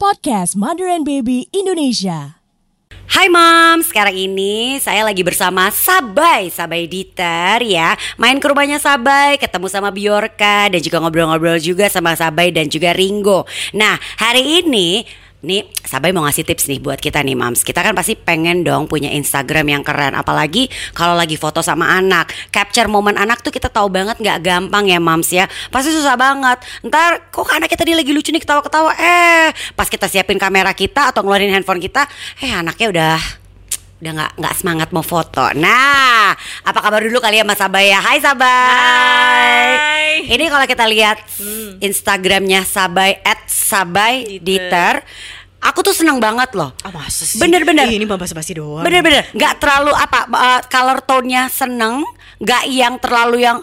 podcast Mother and Baby Indonesia. Hai mom, sekarang ini saya lagi bersama Sabai, Sabai Diter ya. Main ke rumahnya Sabai, ketemu sama Biorka dan juga ngobrol-ngobrol juga sama Sabai dan juga Ringo Nah hari ini Nih Sabai mau ngasih tips nih buat kita nih mams. Kita kan pasti pengen dong punya Instagram yang keren Apalagi kalau lagi foto sama anak. Capture momen anak tuh kita tahu banget gak gampang ya mams ya. Pasti susah banget. Ntar kok anaknya tadi lagi lucu nih ketawa-ketawa? Eh pas kita siapin kamera kita atau ngeluarin handphone kita Eh anaknya udah udah nggak nggak semangat mau foto. Nah, apa kabar dulu kali ya Mas Sabai ya? Hai Sabai. Hai. Ini kalau kita lihat Instagramnya Sabai at Sabai Diter, aku tuh seneng banget loh. Ah masa sih? Bener-bener. Ih, Ini bambas basi doang. Bener-bener nggak terlalu apa uh, color tone-nya seneng, nggak yang terlalu yang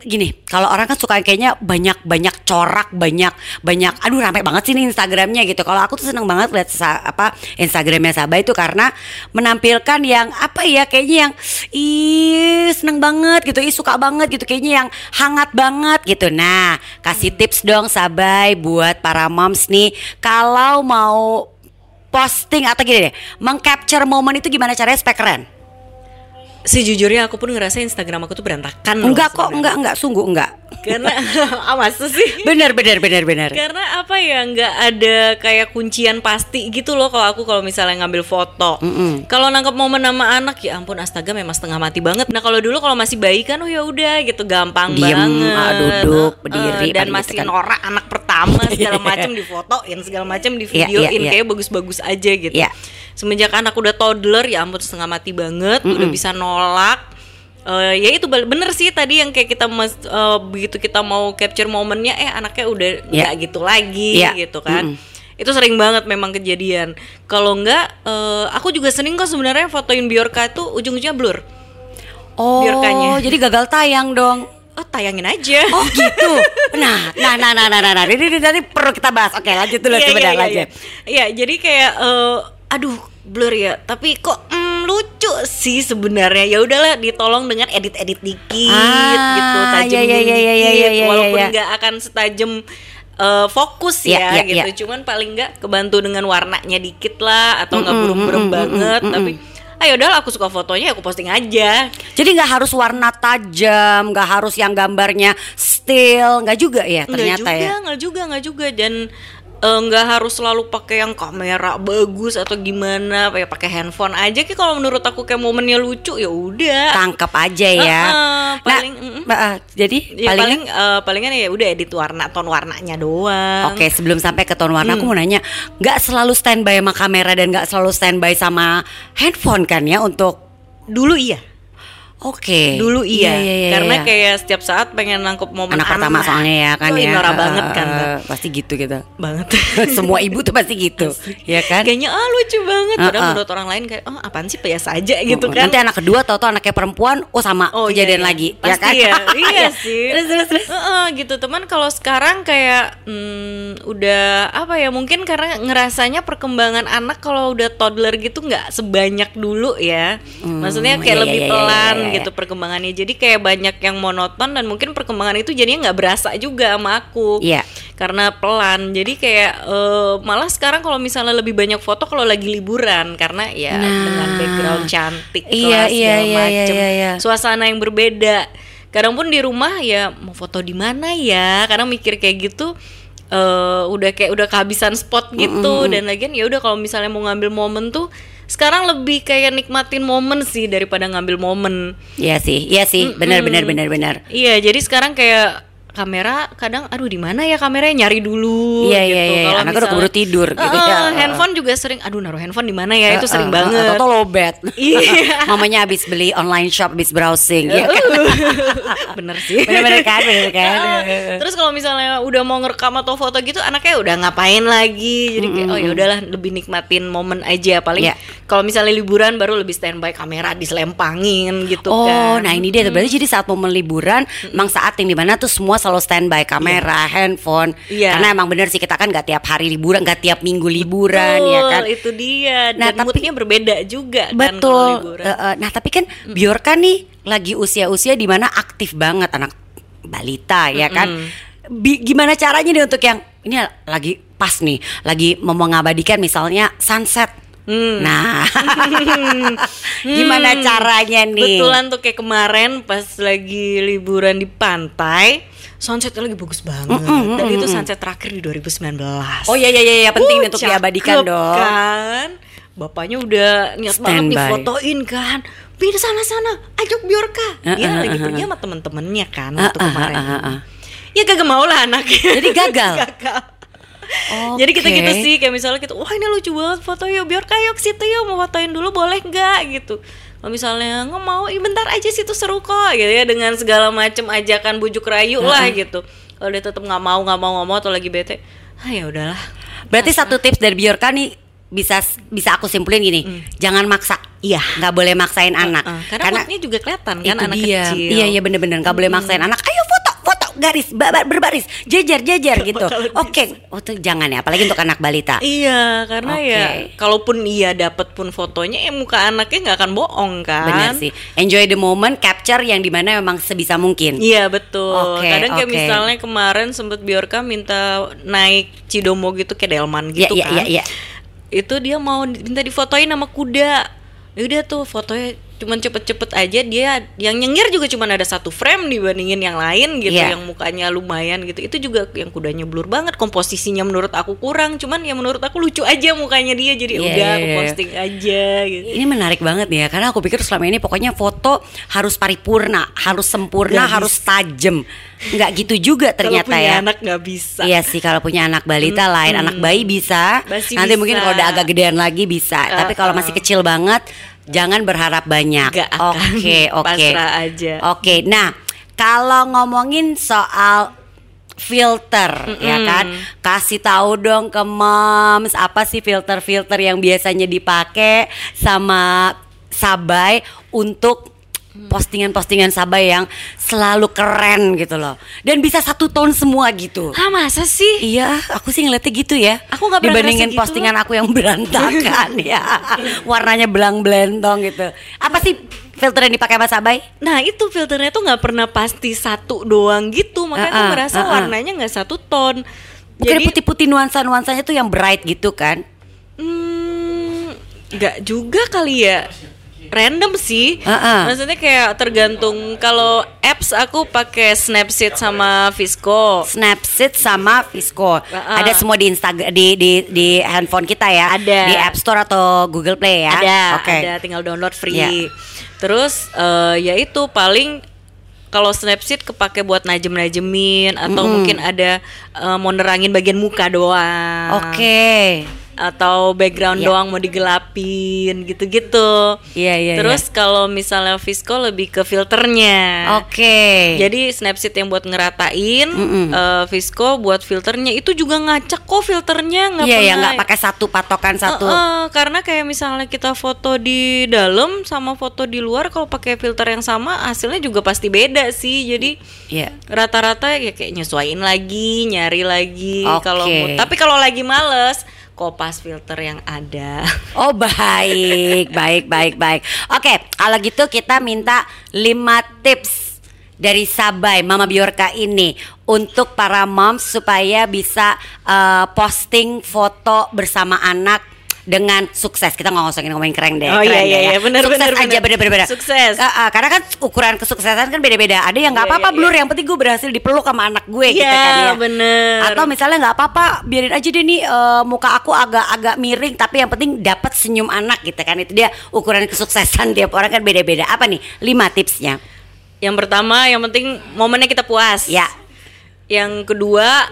gini. Kalau orang kan suka kayaknya banyak-banyak corak, banyak banyak. Aduh rame banget sih nih Instagramnya gitu. Kalau aku tuh seneng banget lihat apa Instagramnya Sabah itu karena menampilkan yang apa ya kayaknya yang ih seneng banget gitu, ih suka banget gitu, kayaknya yang hangat banget gitu. Nah kasih tips dong Sabai buat para moms nih kalau mau posting atau gini deh, mengcapture momen itu gimana caranya supaya keren? Sejujurnya aku pun ngerasa Instagram aku tuh berantakan loh Enggak kok, sebenarnya. enggak enggak sungguh enggak. Karena ah masa sih? Bener bener bener bener. Karena apa ya nggak ada kayak kuncian pasti gitu loh kalau aku kalau misalnya ngambil foto. Kalau nangkep momen sama anak ya ampun astaga memang setengah mati banget. Nah kalau dulu kalau masih bayi kan oh ya udah gitu gampang Diem, banget. ah, duduk, Heeh, berdiri, dan paling masih gitu kan. norak anak pertama segala macam difotoin segala macam di Iya, videoin iya, iya. kayak bagus-bagus aja gitu. Iya. Semenjak anak udah toddler ya ampun setengah mati banget, udah bisa nolak. Eh, ya itu bener sih tadi yang kayak kita mas, eh, begitu kita mau capture momennya eh anaknya udah Iya. nggak gitu lagi Iya. gitu kan Mm-mm. itu sering banget memang kejadian kalau enggak eh, aku juga sering kok sebenarnya fotoin Biorka itu ujung-ujungnya blur Oh, Biorkanya. jadi gagal tayang dong. oh tayangin aja Oh gitu. Nah, nah, nah, nah, nah, nah, nah. Ini, ini nanti perlu kita bahas. Oke, lanjut dulu Iya, coba iya, iya, lanjut. iya. Iya, jadi kayak eh, aduh blur ya. Tapi kok mm, lucu sih sebenarnya. Ya udahlah ditolong dengan edit-edit dikit Ah, gitu tajam iya, iya, iya, iya, iya, iya, iya, walaupun nggak akan setajam eh, fokus Iya, ya iya, gitu. iya. cuman paling nggak kebantu dengan warnanya dikit lah atau nggak Mm-mm, burem-burem mm-mm, banget. mm-mm. tapi ayo udah aku suka fotonya aku posting aja. Jadi nggak harus warna tajam, nggak harus yang gambarnya still, nggak juga ya ternyata nggak juga, ya. nggak juga, nggak juga. Dan eh, nggak harus selalu pakai yang kamera bagus atau gimana, kayak pakai handphone aja. Ki kalau menurut aku kayak momennya lucu ya udah. Tangkep aja ya. Heeh, paling, nah, mm-mm. uh, jadi Ya paling, paling eh, palingan ya udah edit warna, ton warnanya doang. Oke, sebelum sampai ke tone warna, aku Hmm. mau nanya, nggak selalu standby sama kamera dan nggak selalu standby sama handphone kan ya untuk Dulu iya, Oke. dulu iya, karena iya. kayak setiap saat pengen nangkep momen anak pertama soalnya ya kan Yoi, ya. norak Eh, banget kan, Mbak. Pasti gitu gitu. banget. Semua ibu tuh pasti gitu, ya kan? Kayaknya ah lucu banget. Padahal Uh-uh. menurut orang lain kayak oh apaan sih biasa aja gitu kan. Nanti anak kedua tau tau anaknya perempuan, oh sama Oh kejadian iya, iya. lagi, Pasti ya kan? ya, iya Iya. sih. Terus terus terus. Heeh, gitu teman kalau sekarang kayak hmm, udah apa ya mungkin karena ngerasanya perkembangan anak kalau udah toddler gitu nggak sebanyak dulu ya. Maksudnya kayak iya, lebih iya, iya, pelan iya. gitu perkembangannya. Jadi kayak banyak yang monoton dan mungkin perkembangan itu jadinya nggak berasa juga sama aku. Iya. Karena pelan. Jadi kayak eh, malah sekarang kalau misalnya lebih banyak foto kalau lagi liburan karena ya Nah. dengan background cantik lah, iya, segala iya, iya, macem. iya, iya. Suasana yang berbeda. Kadang pun di rumah ya mau foto di mana ya? Kadang mikir kayak gitu eh udah kayak udah kehabisan spot gitu dan lagian ya udah kalau misalnya mau ngambil momen tuh sekarang lebih kayak nikmatin momen sih daripada ngambil momen. Iya sih, iya sih, benar benar benar benar. Iya, jadi sekarang kayak kamera kadang aduh di mana ya kameranya nyari dulu Iya, gitu. iya, iya, Kalau anaknya udah misalnya- keburu tidur gitu Eh, ya. handphone juga sering aduh naruh handphone di mana ya itu sering eh, banget. Atau lobet. Iya. Mamanya habis beli online shop, habis browsing, ya kan? Bener sih. Bener-bener kan, bener kan? Terus kalau misalnya udah mau ngerekam atau foto gitu anaknya udah ngapain lagi. Jadi kayak oh ya udahlah lebih nikmatin momen aja paling Iya. kalau misalnya liburan baru lebih standby kamera diselempangin gitu Oh, kan. nah ini dia berarti jadi saat momen liburan, emang saat yang di mana tuh semua selalu standby kamera, handphone. Iya. Karena emang bener sih kita kan nggak tiap hari liburan, nggak tiap minggu liburan, Betul, ya kan? itu dia. Nah, Dan tapi- moodnya berbeda juga kan Betul. liburan. Eh, eh, nah tapi kan Bjorka nih lagi usia-usia di mana aktif banget anak balita, ya kan? Bi- gimana caranya nih untuk yang ini lagi pas nih lagi mau mengabadikan misalnya sunset. Hmm. Nah, gimana caranya nih? Betulan tuh kayak kemarin pas lagi liburan di pantai, sunsetnya lagi bagus banget. Dan itu sunset terakhir di 2019. Oh iya iya iya iya, penting Uh, untuk diabadikan dong. Kan? Bapaknya udah niat banget nih Standby. fotoin kan. Pindah sana sana, ajak Biorka. Uh, Dia uh, lagi uh, pergi uh. sama temen-temennya kan Uh, waktu uh, kemarin. uh, uh, uh. Ya kagak mau lah anaknya. Jadi gagal? gagal. Jadi kita gitu sih kayak misalnya kita wah ini lucu banget foto yuk biar kayak situ yuk mau fotoin dulu boleh nggak gitu. Kalau misalnya nggak mau, "Ih, bentar aja situ seru kok gitu ya dengan segala macam ajakan bujuk rayu lah gitu. Kalau dia tetap nggak mau nggak mau nggak mau atau lagi bete, ah ya udahlah. Berarti satu tips dari Bjorka nih bisa bisa aku simpulin gini, jangan maksa. Iya. Nggak boleh maksain anak. Uh, karena, moodnya juga kelihatan kan itu anak dia. kecil. Iya iya bener-bener nggak boleh maksain anak. Ayo garis ba- berbaris jejer jejer gitu. Oke, oh, tuh jangan ya, apalagi untuk anak balita. Iya, karena Oke. ya kalaupun iya dapat pun fotonya, ya muka anaknya nggak akan bohong kan. Benar sih. Enjoy the moment, capture yang di mana memang sebisa mungkin. Iya betul. Oke, Kadang kayak oke. misalnya kemarin sempet Biorka minta naik Cidomo gitu ke Delman Iya gitu iya kan. iya iya. Itu dia mau minta difotoin sama kuda. Ya udah tuh fotonya cuman cepet-cepet aja dia yang nyengir juga cuman ada satu frame dibandingin yang lain gitu Iya. yang mukanya lumayan gitu itu juga yang kudanya blur banget komposisinya menurut aku kurang cuman ya menurut aku lucu aja mukanya dia jadi Iya, udah iya, aku iya. posting aja gitu Ini menarik banget nih ya karena aku pikir selama ini pokoknya foto harus paripurna, harus sempurna, Nggak harus tajam. Nggak gitu juga kalau ternyata punya ya. anak nggak bisa Iya sih kalau punya anak balita lain, anak bayi bisa. Masih Nanti bisa. mungkin kalau udah agak gedean lagi bisa. Tapi kalau masih kecil banget, jangan berharap banyak. Oke oke. Pasrah aja. Oke, nah kalau ngomongin soal filter ya kan kasih tahu dong ke moms apa sih filter-filter yang biasanya dipakai sama Sabai untuk postingan-postingan Sabai yang selalu keren gitu loh dan bisa satu tahun semua gitu ah masa sih Iya, aku sih ngeliatnya gitu ya. Aku nggak pernah dibandingin gitu postingan aku yang berantakan ya, warnanya belang belentong gitu. Apa sih filter yang dipakai Mas Abai? Nah itu filternya tuh nggak pernah pasti satu doang gitu Makanya Ah, aku ah, merasa ah, ah. warnanya nggak satu ton Bukan Jadi putih-putih nuansa-nuansanya tuh yang bright gitu kan? hmm, nggak juga kali ya Random sih Ah, ah. Maksudnya kayak tergantung Kalau apps aku pakai Snapseed sama Visco Snapseed sama Visco. Ah, ah. Ada semua di Instagram di, di di handphone kita ya. Ada. Di App Store atau Google Play ya. Ada, Oke. ada tinggal download free. Iya. Terus eh, ya itu paling kalau Snapseed kepake buat najem-najemin atau mungkin ada eh, mau nerangin bagian muka doang. Oke. Atau background Iya. doang mau digelapin gitu-gitu. Iya, iya, Terus kalau misalnya Visco lebih ke filternya. Oke. Jadi Snapseed yang buat ngeratain, Mm-mm. eh, Visco buat filternya itu juga ngacak kok filternya nggak Iya ya pernah nggak pakai satu patokan satu. Eh, eh, karena kayak misalnya kita foto di dalam sama foto di luar kalau pakai filter yang sama hasilnya juga pasti beda sih. Jadi Iya. rata-rata ya kayak nyesuaiin lagi, nyari lagi Oke. kalau. Tapi kalau lagi males, kopas filter yang ada. Oh baik, baik, baik, baik. Oke, kalau gitu kita minta 5 tips dari Sabai Mama Biorka ini untuk para moms supaya bisa eh, posting foto bersama anak dengan sukses. Kita nggak ngomongin ngomongin keren deh. Oh, keren iya, deh iya, ya. iya, benar, Sukses benar, aja bener-bener. Sukses. Eh, eh, karena kan ukuran kesuksesan kan beda-beda. Ada yang nggak Iya, apa-apa iya, blur, yang penting gue berhasil dipeluk sama anak gue gitu Iya, kan ya. bener. Atau misalnya nggak apa-apa, biarin aja deh nih eh, muka aku agak-agak miring, tapi yang penting dapat senyum anak gitu kan. Itu dia ukuran kesuksesan tiap orang kan beda-beda. Apa nih? Lima tipsnya. Yang pertama, yang penting momennya kita puas. Ya. Yang kedua,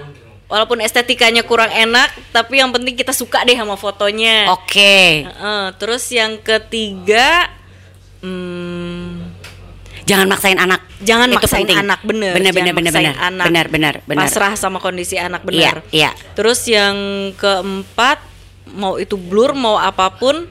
walaupun estetikanya kurang enak, tapi yang penting kita suka deh sama fotonya. Oke. Heeh, terus yang ketiga, hmm, Jangan maksain anak. jangan Itu maksain penting. anak bener. Bener, Jangan bener, bener, bener. anak. Bener, bener, bener. Pasrah sama kondisi anak Iya, bener. iya. Terus yang keempat, mau itu blur mau apa pun,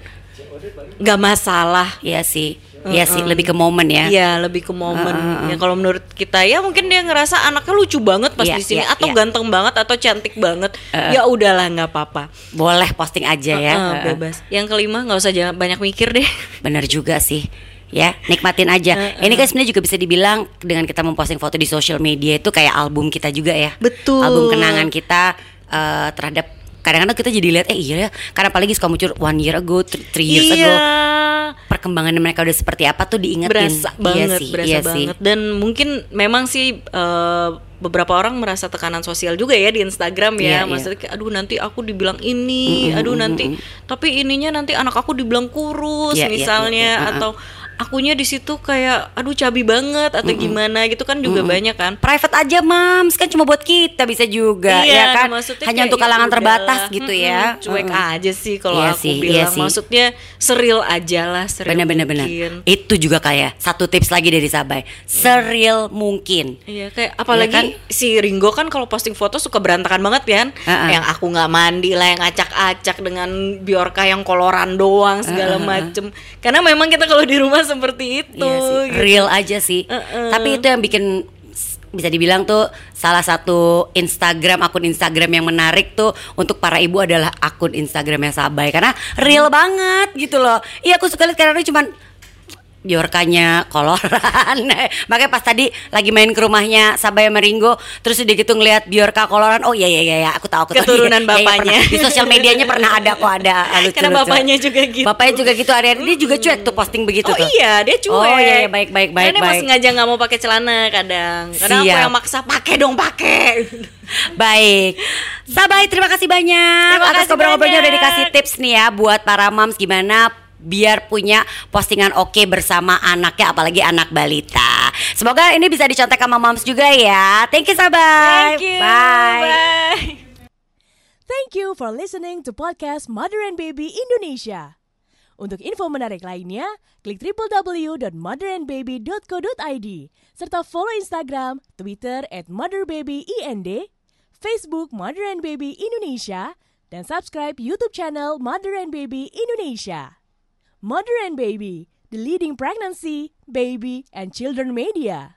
nggak masalah. Iya sih. Iya sih, lebih ke momen ya. Iya lebih ke momen. Heeh, Ya kalau menurut kita ya mungkin dia ngerasa anaknya lucu banget pas Iya, di sini iya, atau iya. ganteng banget atau cantik banget. Heeh. Ya udahlah nggak apa-apa. Boleh posting aja ya. Heeh, Heeh. bebas. Yang kelima nggak usah jangan banyak mikir deh. Bener juga sih ya nikmatin aja ini kan sebenarnya juga bisa dibilang dengan kita memposting foto di sosial media itu kayak album kita juga ya Betul. album kenangan kita eh, terhadap kadang-kadang kita jadi lihat eh iya ya karena apalagi suka muncul one year ago three, three years iya. ago perkembangan mereka udah seperti apa tuh diingetin berasa Iya banget, sih, berasa iya sih. banget. Dan mungkin memang sih eh, beberapa orang merasa tekanan sosial juga ya di Instagram Iya, iya. ya. Maksudnya kayak aduh nanti aku dibilang ini, aduh nanti tapi ininya nanti anak aku dibilang kurus Iya, iya, misalnya iya, iya. atau akunya di situ kayak aduh cabi banget atau gimana gitu kan juga banyak kan. private aja mams kan cuma buat kita bisa juga Iya, ya kan maksudnya hanya untuk ya kalangan udahlah. terbatas gitu ya Mm-mm, cuek Mm-mm. aja sih kalau Iya aku sih, iya bilang sih. maksudnya seril aja lah seril bener mungkin. itu juga kayak satu tips lagi dari Sabai seril mungkin Iya kayak apalagi kan? si Ringo kan kalau posting foto suka berantakan banget kan. Ha-ha. Yang aku nggak mandi lah, yang acak-acak dengan Bjorka yang koloran doang segala macem. Karena memang kita kalau di rumah seperti itu. Iya sih, gitu. real aja sih. Uh-uh. Tapi itu yang bikin bisa dibilang tuh salah satu Instagram akun Instagram yang menarik tuh untuk para ibu adalah akun Instagramnya Sabai karena real banget gitu loh. Iya aku suka lihat karena cuman Biorkanya koloran Makanya pas tadi lagi main ke rumahnya Sabai sama Ringo Terus udah gitu ngeliat Biorka koloran Oh iya iya iya iya, aku tahu aku tahu Keturunan Iya, iya, bapaknya. pernah. Di sosial medianya pernah ada kok ada lucu, Karena lucu. bapaknya juga gitu. Bapaknya juga gitu hari-hari Dia juga cuek tuh posting begitu Oh tuh iya dia cuek. Oh iya, iya, baik, baik, baik, Karena baik. masih sengaja nggak mau pakai celana kadang. Kadang aku Siap. yang maksa pakai dong pakai. Baik, Sabai terima kasih banyak Terima atas kasih ngobrol-ngobrolnya udah dikasih tips nih ya buat para moms gimana biar punya postingan oke bersama anaknya apalagi anak balita. Semoga ini bisa dicontek sama moms juga ya. Thank you Sabai. Thank you. Bye. Bye. Thank you for listening to podcast Mother and Baby Indonesia. Untuk info menarik lainnya, klik www.motherandbaby.co.id serta follow Instagram, Twitter at motherbabyInd, Facebook Mother and Baby Indonesia, dan subscribe YouTube channel Mother and Baby Indonesia. Mother and Baby, the leading pregnancy, baby, and children media.